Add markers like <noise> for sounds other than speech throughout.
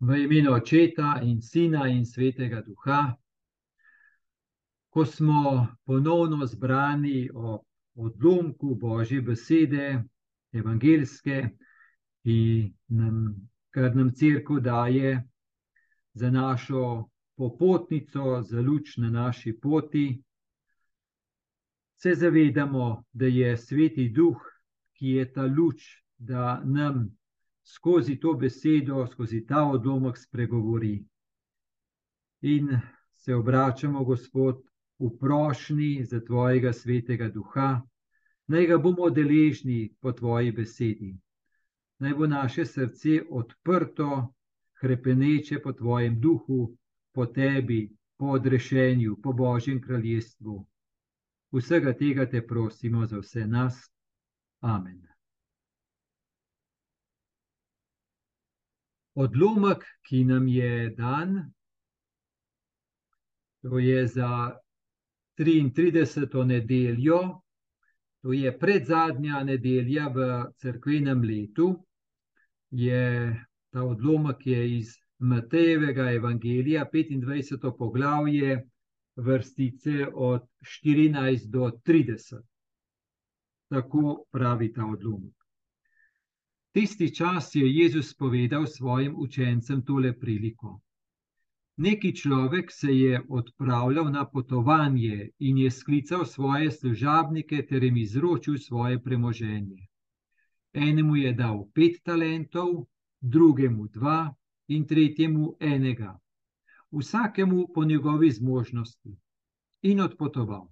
V imenu Očeta in Sina in Svetega Duha, ko smo ponovno zbrani o odlomku Božje besede, evangeljske, ki nam, kar nam crkva daje za našo popotnico, za luč na naši poti, se zavedamo, da je Sveti Duh, ki je ta luč, da nam skozi to besedo, skozi ta odlomek spregovori. In se obračamo, Gospod, v prošnji za Tvojega svetega duha, naj ga bomo deležni po Tvoji besedi. Naj bo naše srce odprto, krepeneče po Tvojem duhu, po Tebi, po odrešenju, po Božjem kraljestvu. Vsega tega te prosimo za vse nas. Amen. Odlomek, ki nam je dan, to je za 33. nedeljo, to je predzadnja nedelja v crkvenem letu, je ta odlomek je iz Matejevega evangelija, 25. poglavje, vrstice od 14 do 30. Tako pravi ta odlomek. Tisti čas je Jezus povedal svojim učencem tole priliko. Neki človek se je odpravljal na potovanje in je sklical svoje služabnike ter jim izročil svoje premoženje. Enemu je dal pet talentov, drugemu dva in tretjemu enega, vsakemu po njegovi zmožnosti, in odpotoval.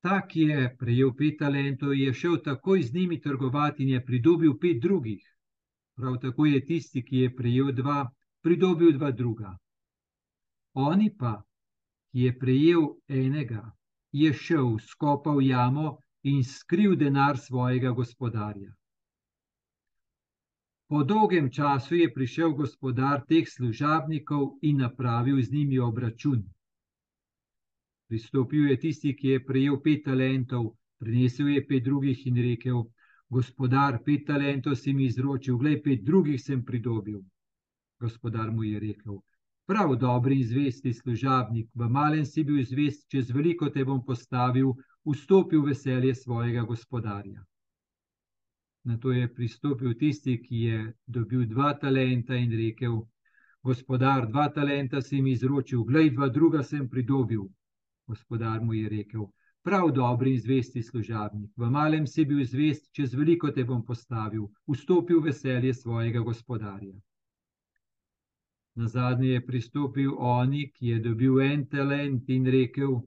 Ta, ki je prejel pet talentov, je šel takoj z njimi trgovati in je pridobil pet drugih. Prav tako je tisti, ki je prejel dva, pridobil dva druga. Oni pa, ki je prejel enega, je šel, skopal jamo in skril denar svojega gospodarja. Po dolgem času je prišel gospodar teh služabnikov in napravil z njimi obračun. Pristopil je tisti, ki je prejel pet talentov, prinesel je pet drugih in rekel: Gospodar, pet talentov si mi izročil, glej, pet drugih sem pridobil. Gospodar mu je rekel: Prav dobri in zvesti služabnik, v malem si bil zvest, čez veliko te bom postavil, vstopil v veselje svojega gospodarja. Na to je pristopil tisti, ki je dobil dva talenta in rekel: Gospodar, dva talenta si mi izročil, glej, dva druga sem pridobil. Gospodar mu je rekel: Prav dobri in zvesti služabnik, v malem si bil zvest, čez veliko te bom postavil, vstopil v veselje svojega gospodarja. Na zadnje je pristopil oni, ki je dobil en talent in rekel: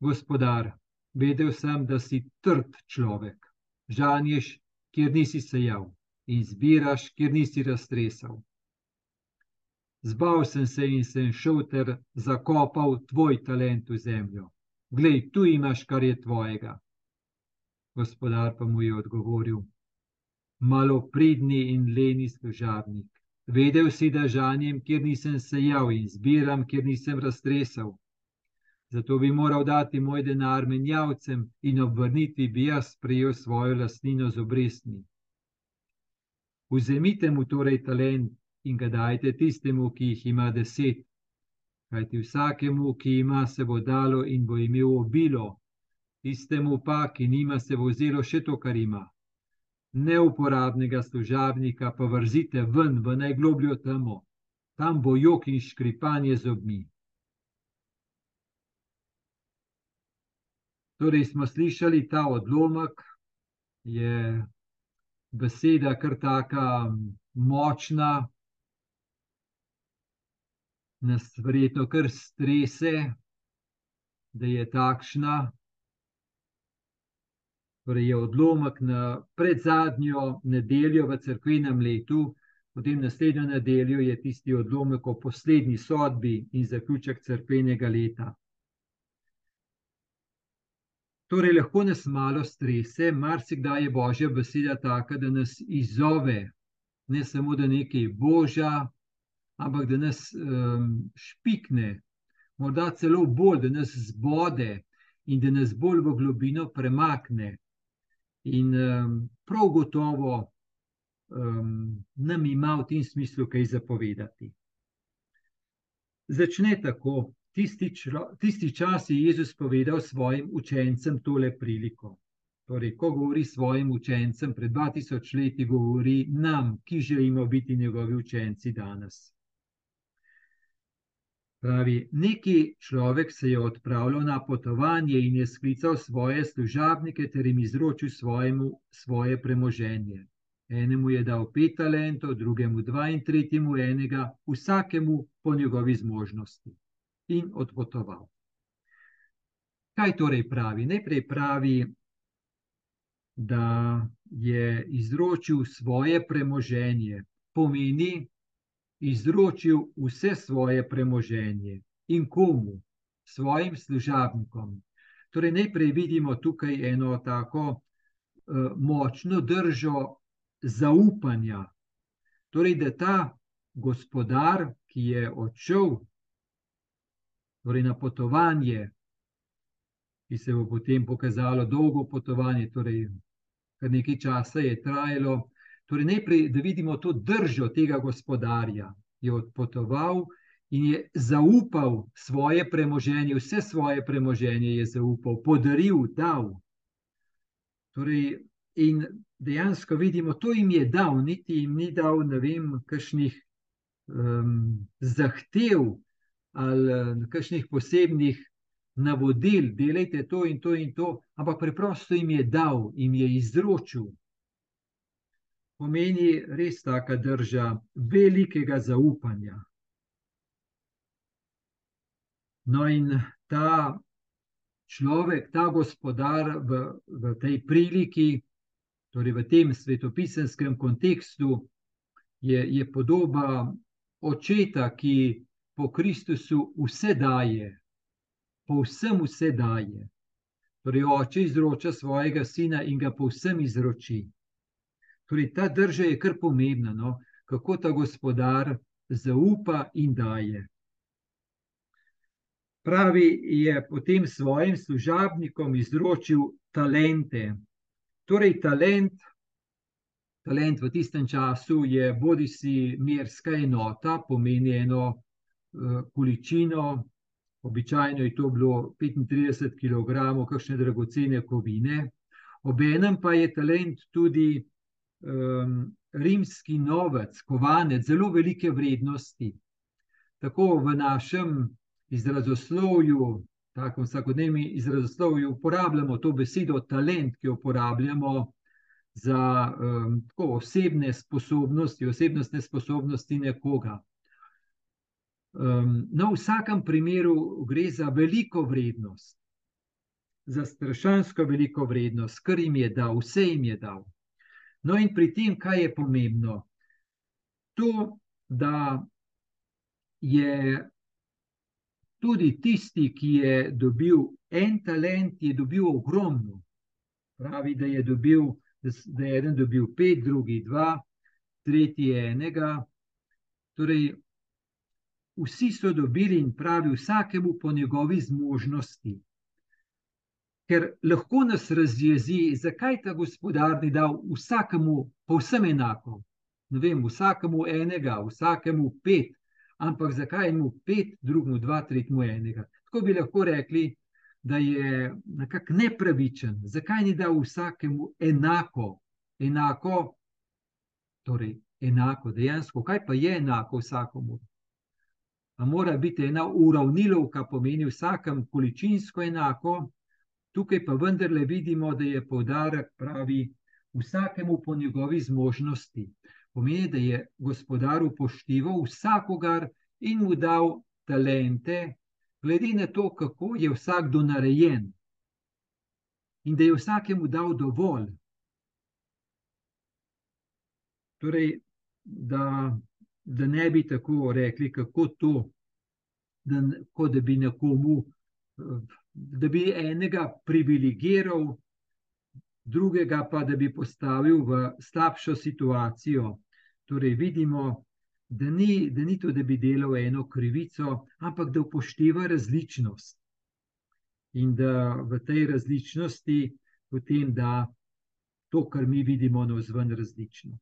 Gospodar, vedel sem, da si trd človek, žanješ, kjer nisi sejal in zbiraš, kjer nisi raztresal. Zbal sem se in sem šel ter zakopal tvoj talent v zemljo. Glej, tu imaš, kar je tvojega. Gospodar pa mu je odgovoril: Malo pridni in leni služabnik. Vedel si, da žanjem, kjer nisem sejal in zbiram, kjer nisem raztresal. Zato bi moral dati moj denar menjavcem in obrniti bi jaz prejel svojo lastnino z obrestmi. Vzemite mu torej talent in ga dajte tistemu, ki jih ima deset. Kajti vsakemu, ki ima, se bo dalo in bo imel obilo, tistemu pa, ki nima, se bo vzelo še to, kar ima. Neuporabnega služabnika pa vrzite ven v najglobljo temo, tam bo jok in škripanje z obmi. Torej, smo slišali ta odlomek, je beseda kar tako močna, nas verjetno kar strese, da je takšna. Torej je odlomek na predzadnjo nedeljo v crkvenem letu, potem naslednjo nedeljo je tisti odlomek o poslednji sodbi in zaključek crkvenega leta. Torej, lahko nas malo strese, marsikdaj je božja beseda taka, da nas izzove, ne samo da nekaj božja, ampak da nas um, špikne, morda celo bolj, da nas zbode in da nas bolj v globino premakne. In um, prav gotovo um, nam ima v tem smislu kaj zapovedati. Začne tako. Tisti, člo, tisti čas je Jezus povedal svojim učencem tole priliko. Torej, ko govori svojim učencem, pred 2000 leti govori nam, ki želimo biti njegovi učenci danes. Pravi, neki človek se je odpravljal na potovanje in je sklical svoje služabnike ter jim izročil svojemu, svoje premoženje. Enemu je dal pet talentov, drugemu dva in tretjemu enega, vsakemu po njegovi zmožnosti in odpotoval. Kaj torej pravi? Najprej pravi, da je izročil svoje premoženje, pomeni, izročil vse svoje premoženje in komu, svojim služabnikom. Torej, najprej vidimo tukaj eno tako uh, močno držo zaupanja. Torej, da ta gospodar, ki je odšel torej na potovanje, ki se bo potem pokazalo dolgo potovanje, torej kar nekaj časa je trajalo, Torej, najprej, da vidimo to držo tega gospodarja, je odpotoval in je zaupal svoje premoženje, vse svoje premoženje je zaupal, podaril, dal. Torej, in dejansko vidimo, to jim je dal, niti jim ni dal, ne vem, kakšnih um, zahtev ali kakšnih posebnih navodil, delajte to in to in to, ampak preprosto jim je dal, jim je izročil pomeni res taka drža velikega zaupanja. No, in ta človek, ta gospodar v, v tej priliki, torej v tem svetopisenskem kontekstu, je, je podoba očeta, ki po Kristusu vse daje, povsem vse daje. Torej, oče izroča svojega sina in ga povsem izroči. Torej, ta drža je kar pomembna, no? kako ta gospodar zaupa in daje. Pravi, je potem svojim služabnikom izročil talente. Torej, talent, talent v tistem času je bodi si merska enota, pomeni eno uh, količino, običajno je to bilo 35 kg, kakšne dragocene kovine, obenem pa je talent tudi um, rimski novec, kovanec, zelo velike vrednosti. Tako v našem izrazoslovju, tako vsakodnevni izrazoslovju, uporabljamo to besedo talent, ki jo uporabljamo za um, osebne sposobnosti, osebnostne sposobnosti nekoga. Um, no, v vsakem primeru gre za veliko vrednost, za strašansko veliko vrednost, kar jim je dal, vse jim je dal. No, in pri tem, kaj je pomembno? To, da je tudi tisti, ki je dobil en talent, je dobil ogromno. Pravi, da je, dobil, da je eden dobil pet, drugi dva, tretji enega. Torej, vsi so dobili in pravi, vsakemu po njegovi zmožnosti ker lahko nas razjezi, zakaj ta gospodar ni dal vsakemu povsem enako. Ne vem, vsakemu enega, vsakemu pet, ampak zakaj mu pet, drugemu dva, tretjemu enega. Tako bi lahko rekli, da je nekako nepravičen. Zakaj ni dal vsakemu enako, enako, torej enako, dejansko, kaj pa je enako vsakomu? A mora biti ena uravnilovka, pomeni vsakem količinsko enako, Tukaj pa vendarle vidimo, da je poudarek pravi vsakemu po njegovi zmožnosti. Pomeni, da je gospodar upošteval vsakogar in mu dal talente, glede na to, kako je vsakdo narejen. In da je vsakemu dal dovolj. Torej, da, da ne bi tako rekli, kako to, da, da bi nekomu da bi enega privilegiral, drugega pa da bi postavil v slabšo situacijo. Torej, vidimo, da ni, da ni to, da bi delal eno krivico, ampak da upošteva različnost. In da v tej različnosti potem da to, kar mi vidimo, na vzven različno.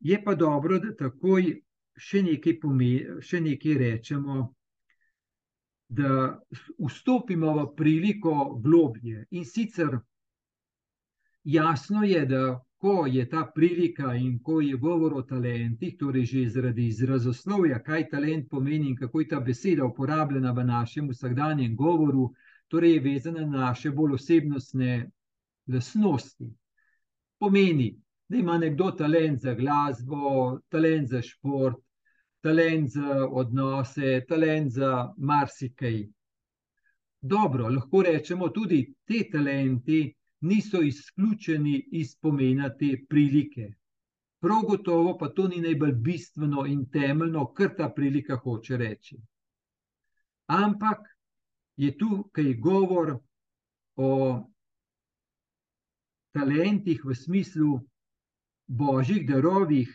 Je pa dobro, da takoj še nekaj, pomeni, še nekaj rečemo, da vstopimo v priliko globje. In sicer jasno je, da ko je ta prilika in ko je govor o talentih, torej že zaradi izrazoslovja, kaj talent pomeni in kako je ta beseda uporabljena v našem vsakdanjem govoru, torej je vezana na naše bolj osebnostne lasnosti. Pomeni, da ima nekdo talent za glasbo, talent za šport, talent za odnose, talent za marsikaj. Dobro, lahko rečemo tudi te talenti niso izključeni iz pomena te prilike. Prav gotovo pa to ni najbolj bistveno in temeljno, kar ta prilika hoče reči. Ampak je tukaj govor o talentih v smislu božjih darovih,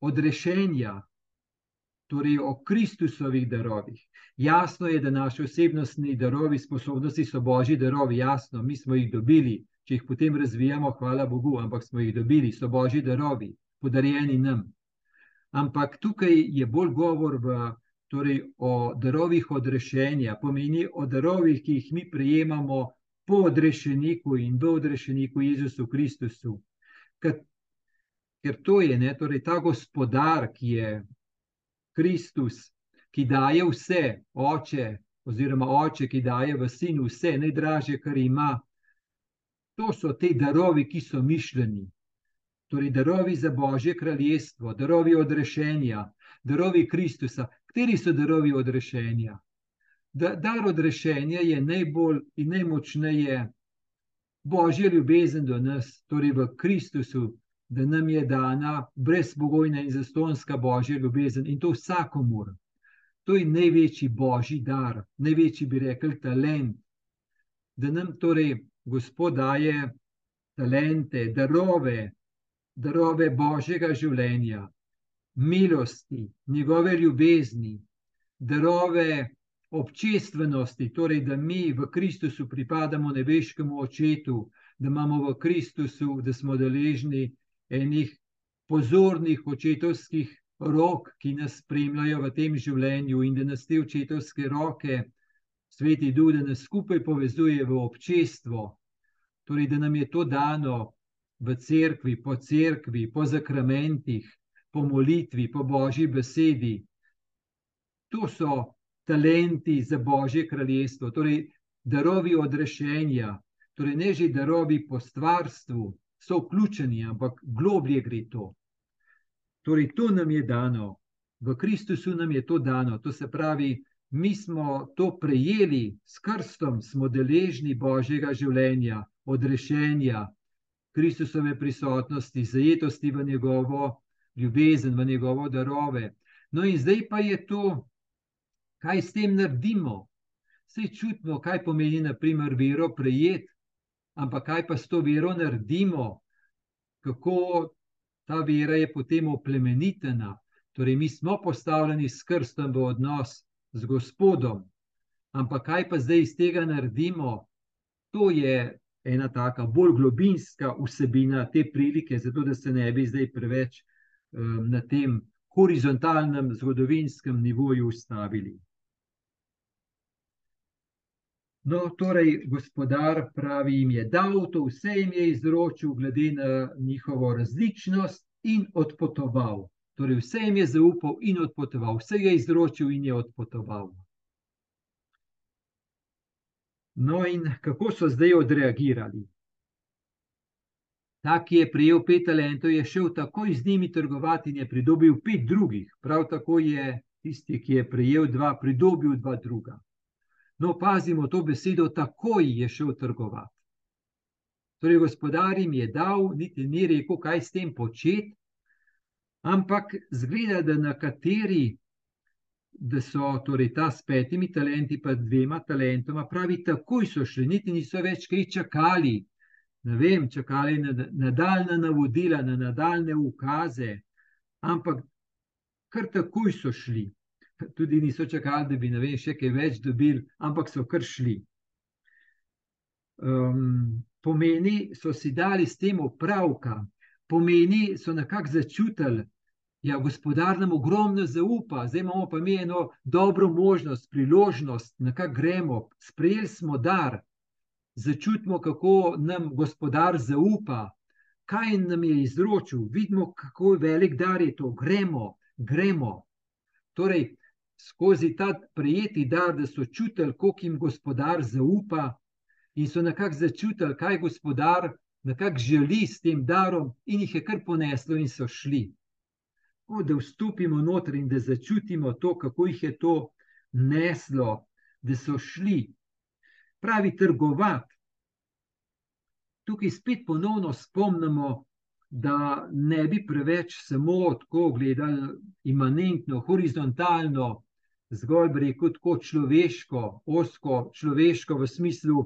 odrešenja, torej o Kristusovih darovih. Jasno je, da naši osebnostni darovi, sposobnosti so božji darovi, jasno, mi smo jih dobili, če jih potem razvijamo, hvala Bogu, ampak smo jih dobili, so božji darovi, podarjeni nam. Ampak tukaj je bolj govor v, torej, o darovih odrešenja, pomeni o darovih, ki jih mi prejemamo po odrešeniku in v odrešeniku Jezusu Kristusu. Ker, ker to je ne, torej, ta gospodar, ki je Kristus, ki daje vse, oče, oziroma oče, ki daje v sinu vse, najdražje, kar ima. To so te darovi, ki so mišljeni. Torej, darovi za Božje kraljestvo, darovi odrešenja, darovi Kristusa. Kateri so darovi odrešenja? Da, dar odrešenja je najbolj in najmočneje Božja ljubezen do nas, torej v Kristusu, da nam je dana brezpogojna in zastonska božja ljubezen in to vsakomur. To je največji božji dar, največji bi rekel talent. Da nam torej Gospod daje talente, darove, darove božjega življenja, milosti, njegove ljubezni, darove občestvenosti, torej da mi v Kristusu pripadamo nebeškemu očetu, da imamo v Kristusu, da smo deležni enih pozornih očetovskih rok, ki nas spremljajo v tem življenju, in da nas te očetovske roke, sveti duh, da nas skupaj povezuje v občestvo, torej da nam je to dano v cerkvi, po cerkvi, po zakramentih, po molitvi, po božji besedi. To so talenti za božje kraljestvo, torej darovi odrešenja, torej ne že darovi po stvarstvu, so vključeni, ampak globlje gre to. Torej, to nam je dano, v Kristusu nam je to dano. To se pravi, mi smo to prejeli s krstom, smo deležni Božjega življenja, odrešenja, Kristusove prisotnosti, zajetosti v njegovo ljubezen, v njegovo darove. No, in zdaj pa je to, kaj s tem naredimo. Vse čutimo, kaj pomeni, naprimer, vero prejeti ampak kaj pa s to vero naredimo, kako ta vera je potem oplemenitena. Torej, mi smo postavljeni s krstom v odnos z Gospodom, ampak kaj pa zdaj iz tega naredimo, to je ena taka bolj globinska vsebina te prilike, zato da se ne bi zdaj preveč um, na tem horizontalnem zgodovinskem nivoju ustavili. No, torej, gospodar pravi, jim je dal to, vse jim je izročil, glede na njihovo različnost, in odpotoval. Torej, vse jim je zaupal in odpotoval, vse je izročil in je odpotoval. No, in kako so zdaj odreagirali? Ta, ki je prijel pet talentov, je šel takoj z njimi trgovati in je pridobil pet drugih. Prav tako je tisti, ki je prijel dva, pridobil dva druga. No, pazimo to besedo, takoj je šel trgovati. Torej, gospodar jim je dal, niti ni rekel, kaj s tem početi, ampak zgleda, da nekateri, da so torej ta s petimi talenti, pa dvema talentoma, pravi, takoj so šli, niti niso več kaj čakali. Ne vem, čakali na nadaljna navodila, na nadaljne ukaze, ampak kar takoj so šli tudi niso čakali, da bi vem, še kaj več dobili, ampak so kar šli. Um, pomeni, so si dali s tem opravka, pomeni, so nekako začutili, da ja, gospodar nam ogromno zaupa, zdaj imamo pa mi eno dobro možnost, priložnost, nekako gremo, sprejeli smo dar, začutimo, kako nam gospodar zaupa, kaj nam je izročil, vidimo, kako velik dar je to, gremo, gremo. Torej, skozi ta prijeti dar, da so čutili, koliko jim gospodar zaupa, in so nekako začutili, kaj gospodar nekako želi s tem darom, in jih je kar poneslo, in so šli. O, da vstopimo noter in da začutimo to, kako jih je to neslo, da so šli. Pravi trgovati. Tukaj spet ponovno spomnimo, da ne bi preveč samo tako gledali, imanentno, horizontalno, zgolj rekel, tako človeško, osko, človeško v smislu,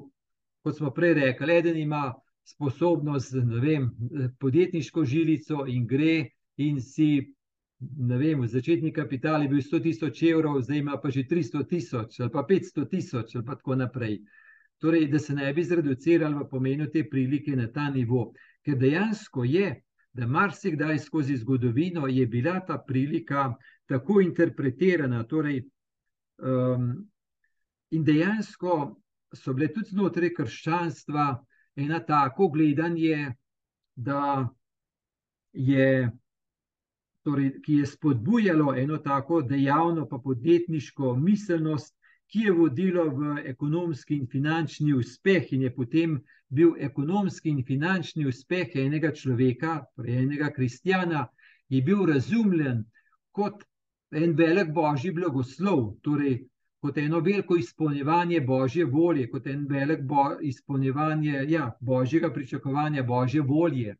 kot smo prej rekli, eden ima sposobnost, ne vem, podjetniško žilico in gre in si. Ne vem, začetni kapital je bil 100 tisoč evrov, zdaj ima pa že 300 tisoč ali pa 500 tisoč, ali pa tako naprej. Torej, da se ne bi zreducirali v pomenu te prilike na ta nivo. Ker dejansko je, da marsikdaj skozi zgodovino je bila ta prilika tako interpretirana. Torej, um, in dejansko so bile tudi znotraj krščanstva ena tako gledanje, da je, torej, ki je spodbujalo eno tako dejavno, pa podjetniško miselnost, ki je vodilo v ekonomski in finančni uspeh, in je potem bil ekonomski in finančni uspeh enega človeka, torej enega kristjana, je bil razumljen kot en velik božji blagoslov, torej kot eno veliko izpolnjevanje božje volje, kot en velik bo, izpolnjevanje ja, božjega pričakovanja, božje volje.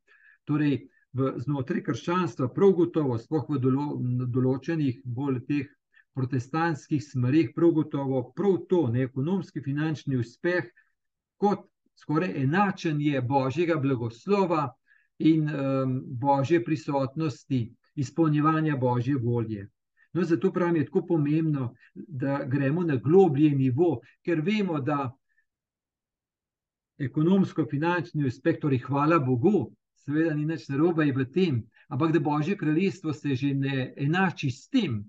Torej, v, znotraj krščanstva, prav gotovo, sploh v dolo, določenih bolj teh protestantskih smerih, prav gotovo, prav to, ne ekonomski, finančni uspeh, kot skoraj enačenje božjega blagoslova in um, božje prisotnosti, izpolnjevanja božje volje. No, zato pravim, je tako pomembno, da gremo na globlji nivo, ker vemo, da ekonomsko-finančni uspeh, torej hvala Bogu, seveda ni nič narobe v tem, ampak da Božje kraljestvo se že ne enači s tem,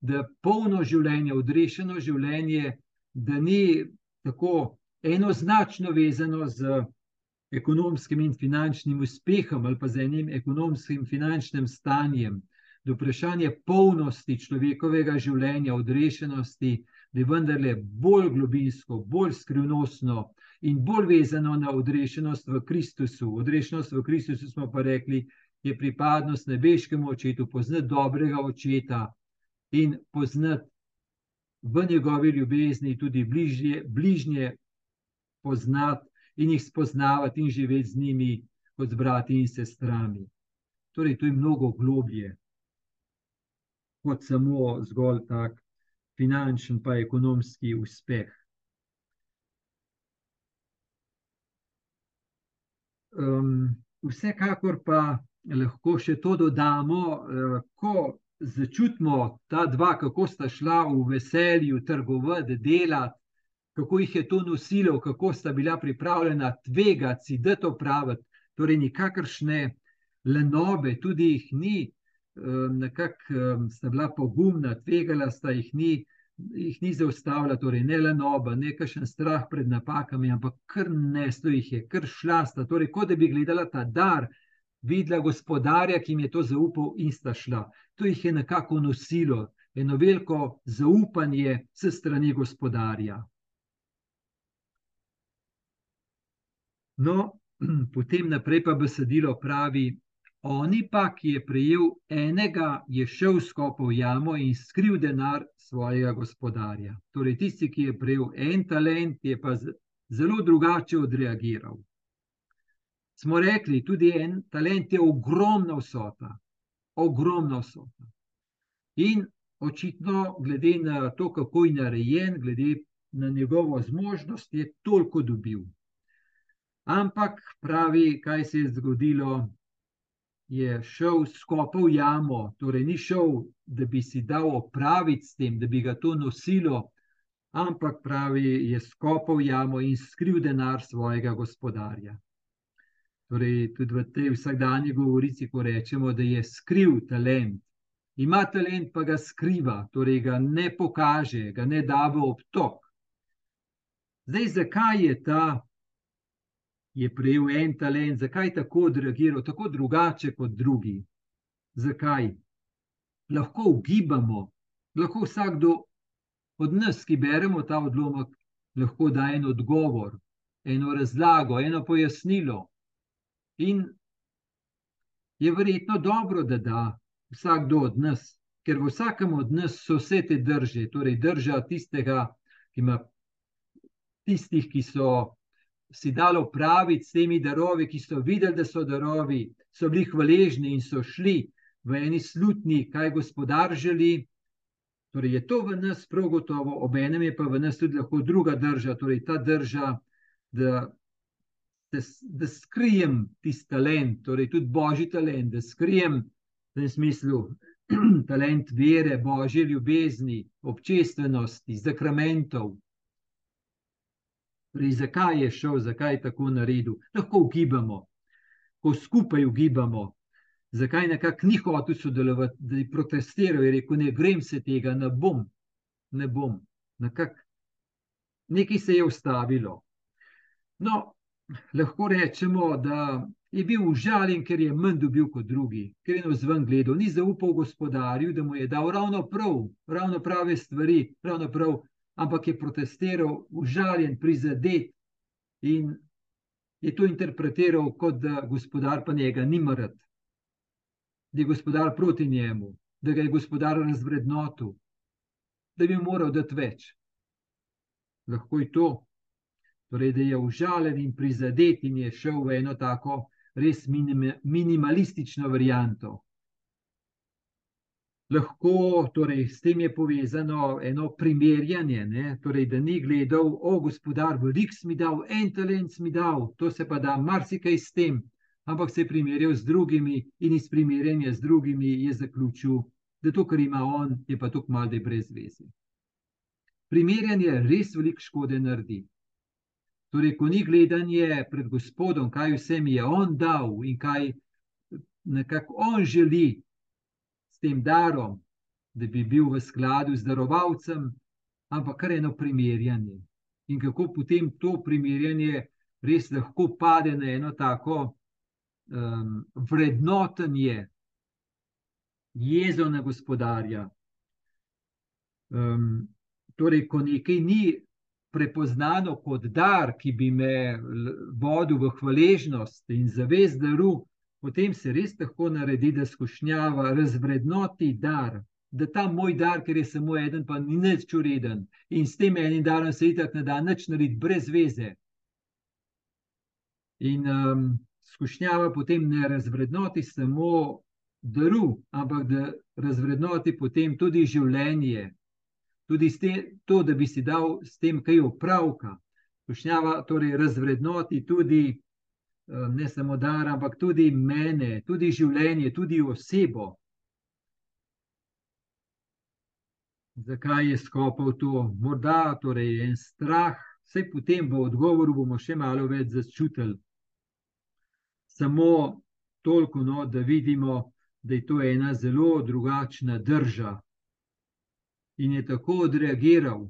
da polno življenje, odrešeno življenje, da ni tako enoznačno vezano z ekonomskim in finančnim uspehom ali pa z enim ekonomskim in finančnim stanjem do vprašanja polnosti človekovega življenja, odrešenosti, da je vendarle bolj globinsko, bolj skrivnostno in bolj vezano na odrešenost v Kristusu. Odrešenost v Kristusu smo pa rekli, je pripadnost nebeškemu očetu, poznati dobrega očeta in poznati v njegovi ljubezni tudi bližnje, bližnje poznati in jih spoznavati in živeti z njimi kot z brati in sestrami. Torej, to je mnogo globlje kot samo zgolj tak finančen, pa ekonomski uspeh. Um, vsekakor pa lahko še to dodamo, uh, ko začutimo ta dva, kako sta šla v veselju, trgovati, delati, kako jih je to nosilo, kako sta bila pripravljena tvegati, da to praviti, torej nikakršne lenobe, tudi jih ni, nekako sta bila pogumna, tvegala sta jih ni, jih ni zaustavila, torej ne le noba, ne kakšen strah pred napakami, ampak kar neslo jih je, kar šla sta. Torej, kot da bi gledala ta dar, videla gospodarja, ki jim je to zaupal in sta šla. To jih je nekako nosilo, eno veliko zaupanje s strani gospodarja. No, <clears throat> potem naprej pa besedilo pravi, Oni pa, ki je prejel enega, je šel skopal jamo in skril denar svojega gospodarja. Torej, tisti, ki je prejel en talent, je pa zelo drugače odreagiral. Smo rekli, tudi en talent je ogromna vsota, ogromna vsota. In očitno, glede na to, kako je narejen, glede na njegovo zmožnost, je toliko dobil. Ampak pravi, kaj se je zgodilo, je šel skopal jamo, torej ni šel, da bi si dal opraviti s tem, da bi ga to nosilo, ampak pravi, je skopal jamo in skril denar svojega gospodarja. Torej, tudi v tej vsakdanji govorici, ko rečemo, da je skriv talent. Ima talent, pa ga skriva, torej ga ne pokaže, ga ne da v obtok. Zdaj, zakaj je ta, je prejel en talent, zakaj je tako odreagiral, tako drugače kot drugi? Zakaj? Lahko ugibamo, lahko vsakdo od nas, ki beremo ta odlomek, lahko da en odgovor, eno razlago, eno pojasnilo. In je verjetno dobro, da da vsakdo od nas, ker v vsakem od nas so vse te drže, torej drža tistega, ki ima tistih, ki so si dali praviti s temi darovi, ki so videli, da so darovi, so bili hvaležni in so šli v eni slutni, kaj gospodar želi. Torej, je to v nas prav gotovo, ob enem je pa v nas tudi lahko druga drža, torej ta drža, da, da, da skrijem tisti talent, torej tudi božji talent, da skrijem v tem smislu <clears throat> talent vere, božje ljubezni, občestvenosti, zakramentov. Torej, zakaj je šel, zakaj je tako naredil? Lahko ugibamo, ko skupaj ugibamo, zakaj nekako ni hotel sodelovati, da je protestiral, je rekel: Ne grem se tega, ne bom, ne bom. Nekak, nekaj se je ustavilo. No, lahko rečemo, da je bil užaljen, ker je manj dobil kot drugi, ker je na vzven gledal, ni zaupal gospodarju, da mu je dal ravno prav, ravno prave stvari, ravno prav, ampak je protestiral, užaljen, prizadet in je to interpretiral kot da gospodar pa njega ni mrtev da je gospodar proti njemu, da ga je gospodar razvrednotil, da bi moral dati več. Lahko je to, torej, da je užaljen in prizadet in je šel v eno tako res minimalistično varianto. Lahko torej, s tem je povezano eno primerjanje, ne? torej, da ni gledal, o gospodar, velik si mi dal, en talent si mi dal, to se pa da marsikaj s tem ampak se je primerjal z drugimi in iz primerjanja z drugimi je zaključil, da to, kar ima on, je pa tako malo, da je brez veze. Primerjanje res veliko škode naredi. Torej, ko ni gledanje pred Gospodom, kaj vse mi je on dal in kaj nekako on želi tem darom, da bi bil v skladu z darovalcem, ampak kar eno primerjanje. In kako potem to primerjanje res lahko pade na eno tako um, vrednotenje jezo na gospodarja. Um, torej, ko nekaj ni prepoznano kot dar, ki bi me vodil v hvaležnost in zavest daru, potem se res tako naredi, da skušnjava razvrednoti dar. Da ta moj dar, ker je samo eden, pa ni več čureden, in s tem enim darom se itak ne da nič narediti, brez veze. In um, skušnjava potem ne razvrednoti samo daru, ampak da razvrednoti potem tudi življenje, tudi te, to, da bi si dal s tem kaj opravka. Skušnjava torej razvrednoti tudi ne samo dar, ampak tudi mene, tudi življenje, tudi osebo. Zakaj je skopal to? Morda torej en strah, vse potem v odgovoru bomo še malo več začutili samo toliko, no, da vidimo, da je to ena zelo drugačna drža in je tako odreagiral.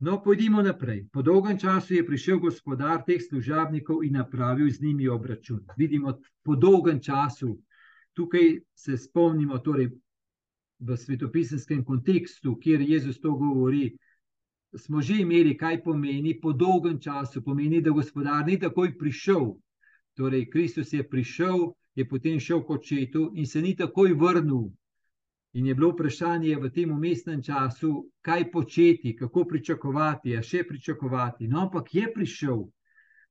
No, pojdimo naprej. Po dolgem času je prišel gospodar teh služabnikov in napravil z njimi obračun. Vidimo, po dolgem času, tukaj se spomnimo, torej v svetopisenskem kontekstu, kjer Jezus to govori, smo že imeli, kaj pomeni po dolgem času, pomeni, da gospodar ni takoj prišel. Torej, Kristus je prišel, je potem šel kot četu in se ni takoj vrnil. In je bilo vprašanje v tem umestnem času, kaj početi, kako pričakovati, a še pričakovati. No, ampak je prišel,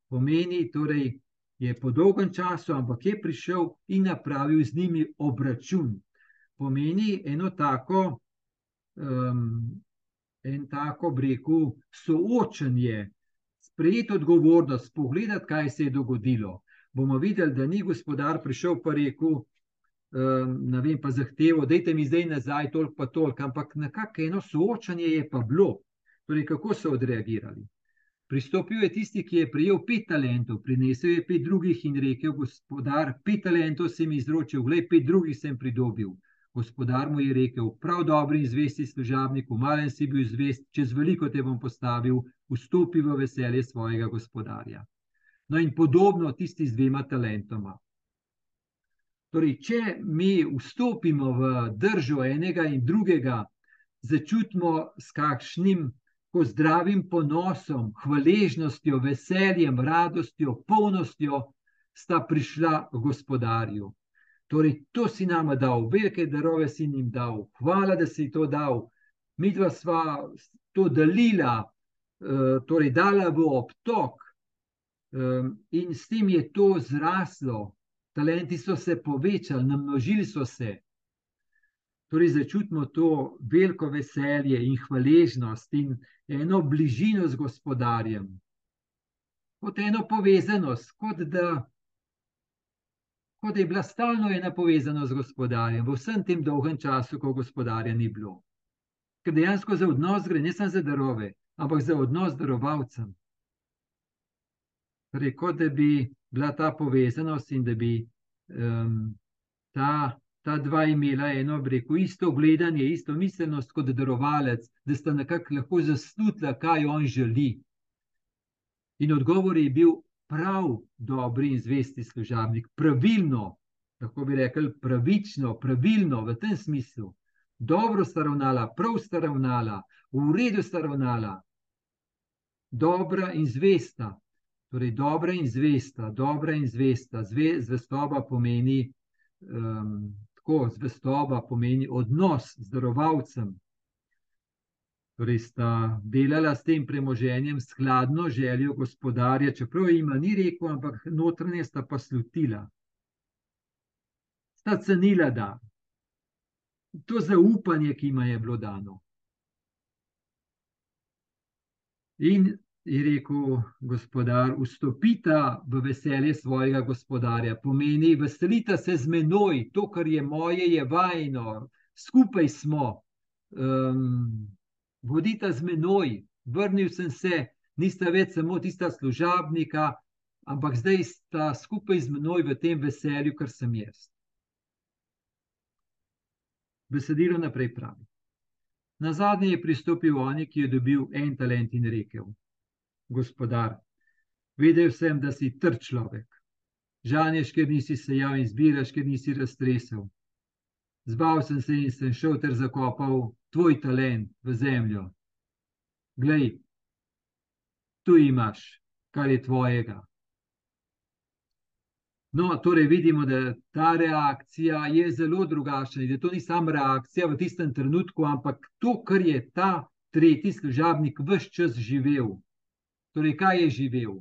pomeni, torej je po dolgem času, ampak je prišel in napravil z njimi obračun. Pomeni eno tako um, en tako breku soočanje, sprejeti odgovornost, pogledati, kaj se je dogodilo. Bomo videli, da ni gospodar prišel pa rekel, ne vem, pa zahtevo, dajte mi zdaj nazaj, toliko pa toliko, ampak nekako eno soočanje je pa bilo. Torej, kako so odreagirali. Pristopil je tisti, ki je prijel pet talentov, prinesel je pet drugih in rekel: Gospodar, pet talentov sem izročil, glej, pet drugih sem pridobil. Gospodar mu je rekel: Prav dobri in zvesti služabnik, v malem si bil zvest, čez veliko te bom postavil, vstopi v veselje svojega gospodarja. No, in podobno tisti z dvema talentoma. Torej, če mi vstopimo v držo enega in drugega, začutimo s kakšnim ko zdravim ponosom, hvaležnostjo, veseljem, radostjo, polnostjo, sta prišla gospodarju. Torej, to si nam dal, velike darove si jim dal, hvala, da si to dal. Mi dva sva to delila, eh, torej dala v obtok, eh, in s tem je to zraslo. Talenti so se povečali, namnožili so se. Torej, začutimo to veliko veselje in hvaležnost in eno bližino z gospodarjem, kot eno povezanost, kot da, kot da je bila stalno ena povezanost z gospodarjem v vsem tem dolgem času, ko gospodarja ni bilo. Ker dejansko za odnos gre ne samo za darove, ampak za odnos z darovalcem. Torej, kot da bi bila ta povezanost in da bi um, ta ta dva imela eno breko, isto gledanje, isto miselnost kot darovalec, da sta nekako lahko zasnutila, kaj on želi. In odgovor je bil prav, dobri in zvesti služabnik, pravilno, lahko bi rekli pravično, pravilno v tem smislu. Dobro sta ravnala, prav sta ravnala, v redu sta ravnala, dobra in zvesta. Torej, dobra in zvesta, dobra in zvesta, zvestoba pomeni um, tako zvestoba pomeni odnos z darovalcem. Torej, sta delala s tem premoženjem skladno željo gospodarja, čeprav jim ni rekel, ampak notranje sta pa slutila. Sta cenila, da to zaupanje, ki jim je bilo dano. In je rekel gospodar, vstopita v veselje svojega gospodarja. Pomeni, veselita se z menoj, to, kar je moje, je vajno, skupaj smo, um, vodita z menoj, vrnil sem se, nista več samo tista služabnika, ampak zdaj sta skupaj z menoj v tem veselju, kar sem jaz. Besedilo naprej pravi. Na zadnje je pristopil on, ki je dobil en talent in rekel: gospodar. Vedel sem, da si trd človek. Žanješ, ker nisi sejal in zbiraš, ker nisi raztresel. Zbal sem se in sem šel ter zakopal tvoj talent v zemljo. Glej, tu imaš, kar je tvojega. No, torej vidimo, da ta reakcija je zelo drugačna da to ni samo reakcija v tistem trenutku, ampak to, kar je ta tretji služabnik vse čas živel. Torej, kaj je živel?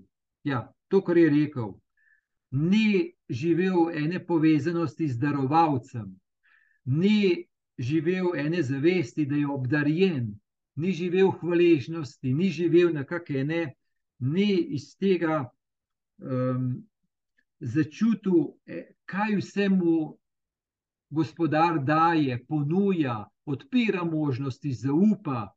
Ja, to, kar je rekel. Ni živel ene povezanosti z darovalcem, ni živel ene zavesti, da je obdarjen, ni živel hvaležnosti, ni živel nekakšne ene, ni iz tega um, začutil, e, kaj vse mu gospodar daje, ponuja, odpira možnosti, zaupa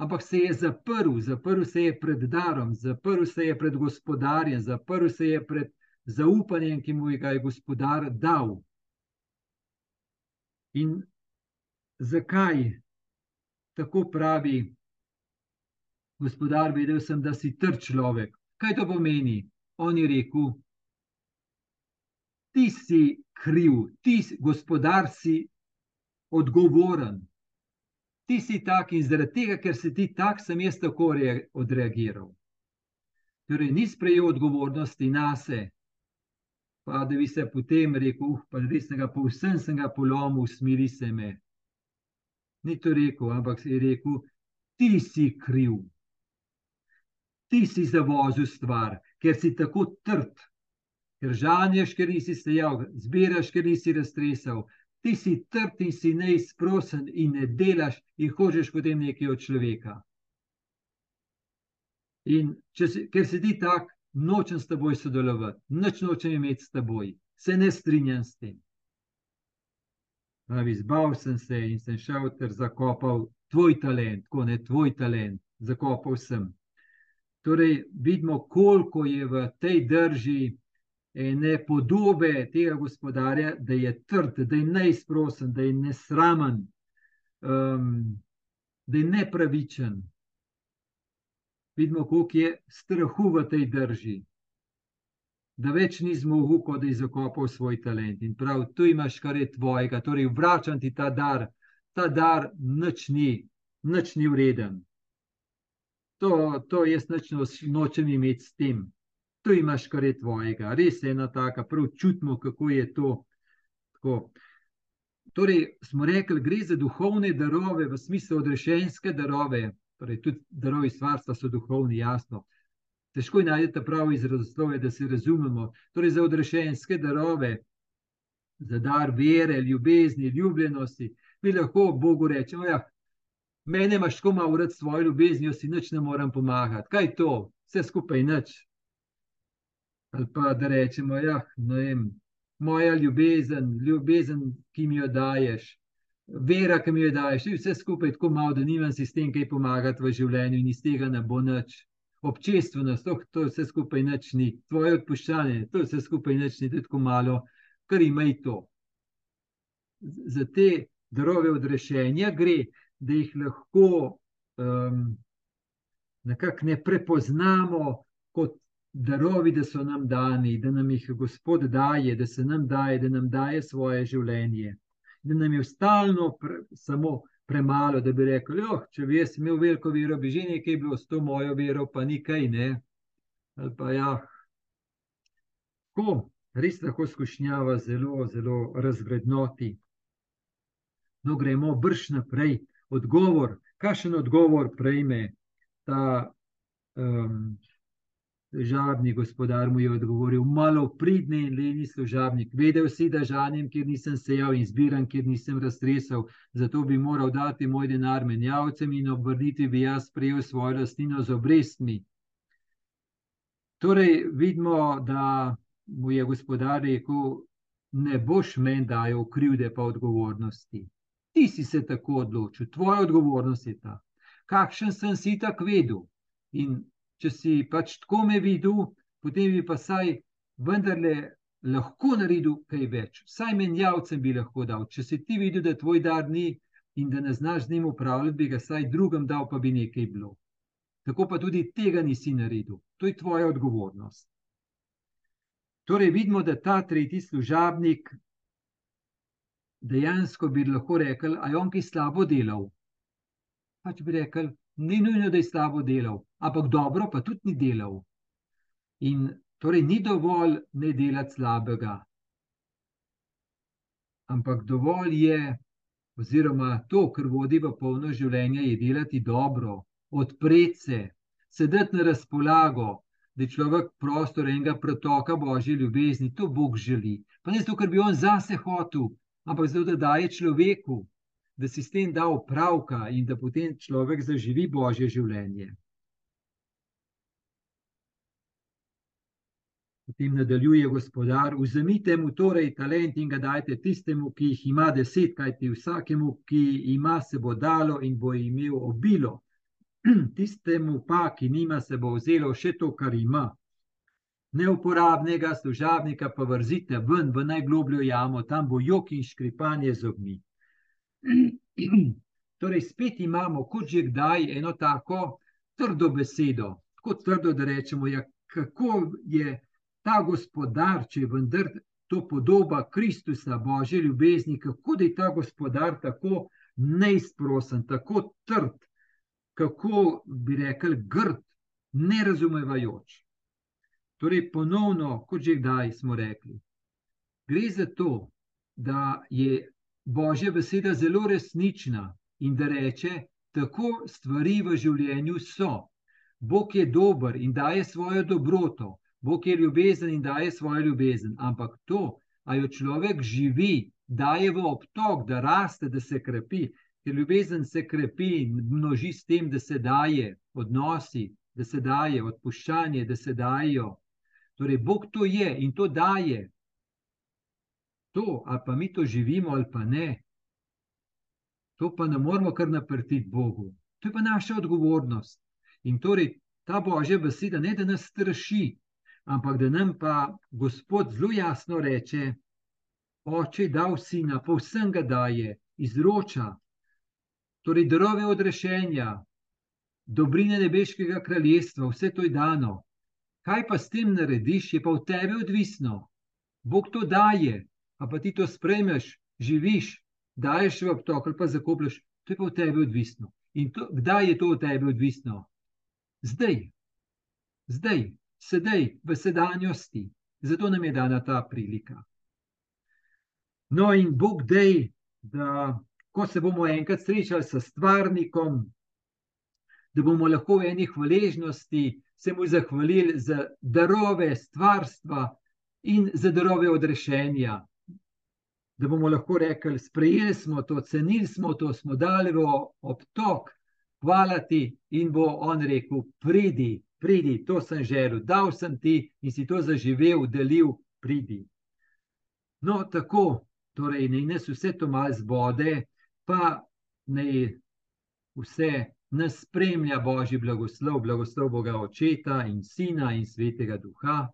ampak se je zaprl, zaprl se je pred darom, zaprl se je pred gospodarjem, zaprl se je pred zaupanjem, ki mu ga je gospodar dal. In zakaj tako pravi gospodar, vedel sem, da si trd človek. Kaj to pomeni? On je rekel, ti si kriv, ti, gospodar, si odgovoren ti si tak in zaradi tega, ker si ti tak, sem jaz tako odreagiral. Torej, ni sprejel odgovornosti na sebe, pa da bi se potem rekel, uh, pa res sem ga povsem sem ga polomil, smiri se me. Ni to rekel, ampak si rekel, ti si kriv. Ti si zavozil stvar, ker si tako trd, ker žanješ, ker nisi sejal, zbiraš, ker nisi raztresal, ti si trd in si neizprosen in ne delaš, in hočeš potem nekaj od človeka. In si, ker si ti tak, nočem s teboj sodelovati, noč nočem imeti s teboj, se ne strinjam s tem. Pravi, zbav sem se in sem šel ter zakopal tvoj talent, ko ne tvoj talent, zakopal sem. Torej, vidimo, koliko je v tej drži ene podobe tega gospodarja, da je trd, da je neizprosen, da je nesramen, um, da je nepravičen. Vidimo, koliko je strahu v tej drži, da več ni zmogel, kot da je zakopal svoj talent. In prav, tu imaš kar je tvojega, torej vračam ti ta dar, ta dar nič ni, nič ni vreden. To, to jaz nočem imeti s tem. To imaš kar je tvojega, res je ena taka, prav čutimo, kako je to. Tako. Torej, smo rekli, gre za duhovne darove, v smislu odrešenske darove, torej tudi darovi stvarstva so duhovni, jasno. Težko je najti pravi izrazoslove, da se razumemo. Torej, za odrešenske darove, za dar vere, ljubezni, ljubljenosti, mi lahko Bogu rečemo, ja, mene imaš tako malo rad svojo ljubeznijo, si nič ne morem pomagati. Kaj je to? Vse skupaj nič. Ali pa da rečemo, ja, ne vem, moja ljubezen, ljubezen, ki mi jo daješ, vera, ki mi jo daješ, vse skupaj tako malo, da nimam si s tem kaj pomagati v življenju in iz tega ne bo nič. Občestvenost, to, to vse skupaj nič ni, tvoje odpuščanje, to vse skupaj nič ni, tako malo, kar ima i to. Za te darove odrešenja gre, da jih lahko um, nekako ne prepoznamo kot darovi, da so nam dani, da nam jih Gospod daje, da se nam daje, da nam daje svoje življenje. Da nam je stalno pre, samo premalo, da bi rekel: oh, Če bi jaz imel veliko vero, bi že nekaj bilo s to mojo vero, pa nikaj ne. Ali pa ja. Ko res lahko skušnjava zelo, zelo razvrednoti. No, gremo brž naprej. Odgovor, kakšen odgovor prejme ta um, služabnik, gospodar mu je odgovoril, malo pridni in leni služabnik. Vedel si, da žanjem, kjer nisem sejal in zbiram, kjer nisem raztresel, zato bi moral dati moj denar menjavcem in obrniti bi jaz prejel svojo lastnino z obrestmi. Torej, vidimo, da mu je gospodar rekel, ne boš meni dajal krivde pa odgovornosti. Ti si se tako odločil, tvoja odgovornost je ta. Kakšen sem si tako vedel? In če si pač tako me videl, potem bi pa saj vendarle lahko naredil kaj več. Vsaj menjavcem bi lahko dal. Če si ti videl, da tvoj dar ni in da ne znaš z njim upravljati, bi ga saj drugem dal, pa bi nekaj bilo. Tako pa tudi tega nisi naredil. To je tvoja odgovornost. Torej, vidimo, da ta tretji služabnik dejansko bi lahko rekel, da je on ki slabo delal. Pač bi rekel, ni nujno, da je slabo delal, ampak dobro pa tudi ni delal. In torej ni dovolj ne delati slabega. Ampak dovolj je, oziroma to, kar vodi v polno življenje, je delati dobro, odpreti se, sedeti na razpolago, da je človek prostor enega pretoka božje ljubezni, to Bog želi. Pa ne zato, ker bi on zase hotel, ampak zato, da daje človeku, da si s tem da upravka in da potem človek zaživi božje življenje. Potem nadaljuje gospodar: Vzemite mu torej talent in ga dajte tistemu, ki jih ima deset, kajti vsakemu, ki ima, se bo dalo in bo imel obilo. <clears throat> Tistemu pa, ki nima, se bo vzelo še to, kar ima. Neuporabnega služabnika pa vrzite ven v najglobljo jamo, tam bo jok in škripanje z ogni. <clears throat> Torej, spet imamo, kot že kdaj, eno tako trdo besedo, tako trdo, da rečemo, ja, kako je ta gospodar, če je vendar to podoba Kristusa, Božje ljubezni, kako je ta gospodar tako neizprosen, tako trd, kako bi rekel, grd, nerazumevajoč. Torej, ponovno, kot že kdaj smo rekli, gre za to, da je Božja beseda zelo resnična in da reče, tako stvari v življenju so. Bog je dober in daje svojo dobroto, Bog je ljubezen in daje svojo ljubezen. Ampak to, a jo človek živi, daje v obtok, da raste, da se krepi, ker ljubezen se krepi in množi s tem, da se daje odnosi, da se daje odpuščanje, da se dajo. Torej, Bog to je in to daje, to, ali pa mi to živimo, ali pa ne, to pa ne moramo kar naprtiti Bogu. To je pa naša odgovornost. In torej ta božja beseda ne da nas straši, ampak da nam pa Gospod zelo jasno reče: Oče, dal sina, povsem ga daje, izroča, torej darove odrešenja, dobrine nebeškega kraljestva, vse to je dano. Kaj pa s tem narediš, je pa od tebe odvisno. Bog to daje, pa, pa ti to spremeš, živiš, daješ v obtok ali pa zakopljaš, to je pa od tebe odvisno. In to, kdaj je to od tebe odvisno? Zdaj, zdaj, sedaj, v sedanjosti. Zato nam je dana ta prilika. No, in Bog dej, da ko se bomo enkrat srečali s stvarnikom, da bomo lahko v eni hvaležnosti se mu zahvalili za darove stvarstva in za darove odrešenja. Da bomo lahko rekli, sprejeli smo to, cenili smo to, smo dali v obtok, hvala ti. In bo on rekel: Pridi, pridi, to sem želel, dal sem ti in si to zaživel, delil, pridi. No, tako, torej, naj nas vse to malo zbode, pa naj vse nas spremlja Božji blagoslov, blagoslov Boga Očeta in Sina in Svetega Duha.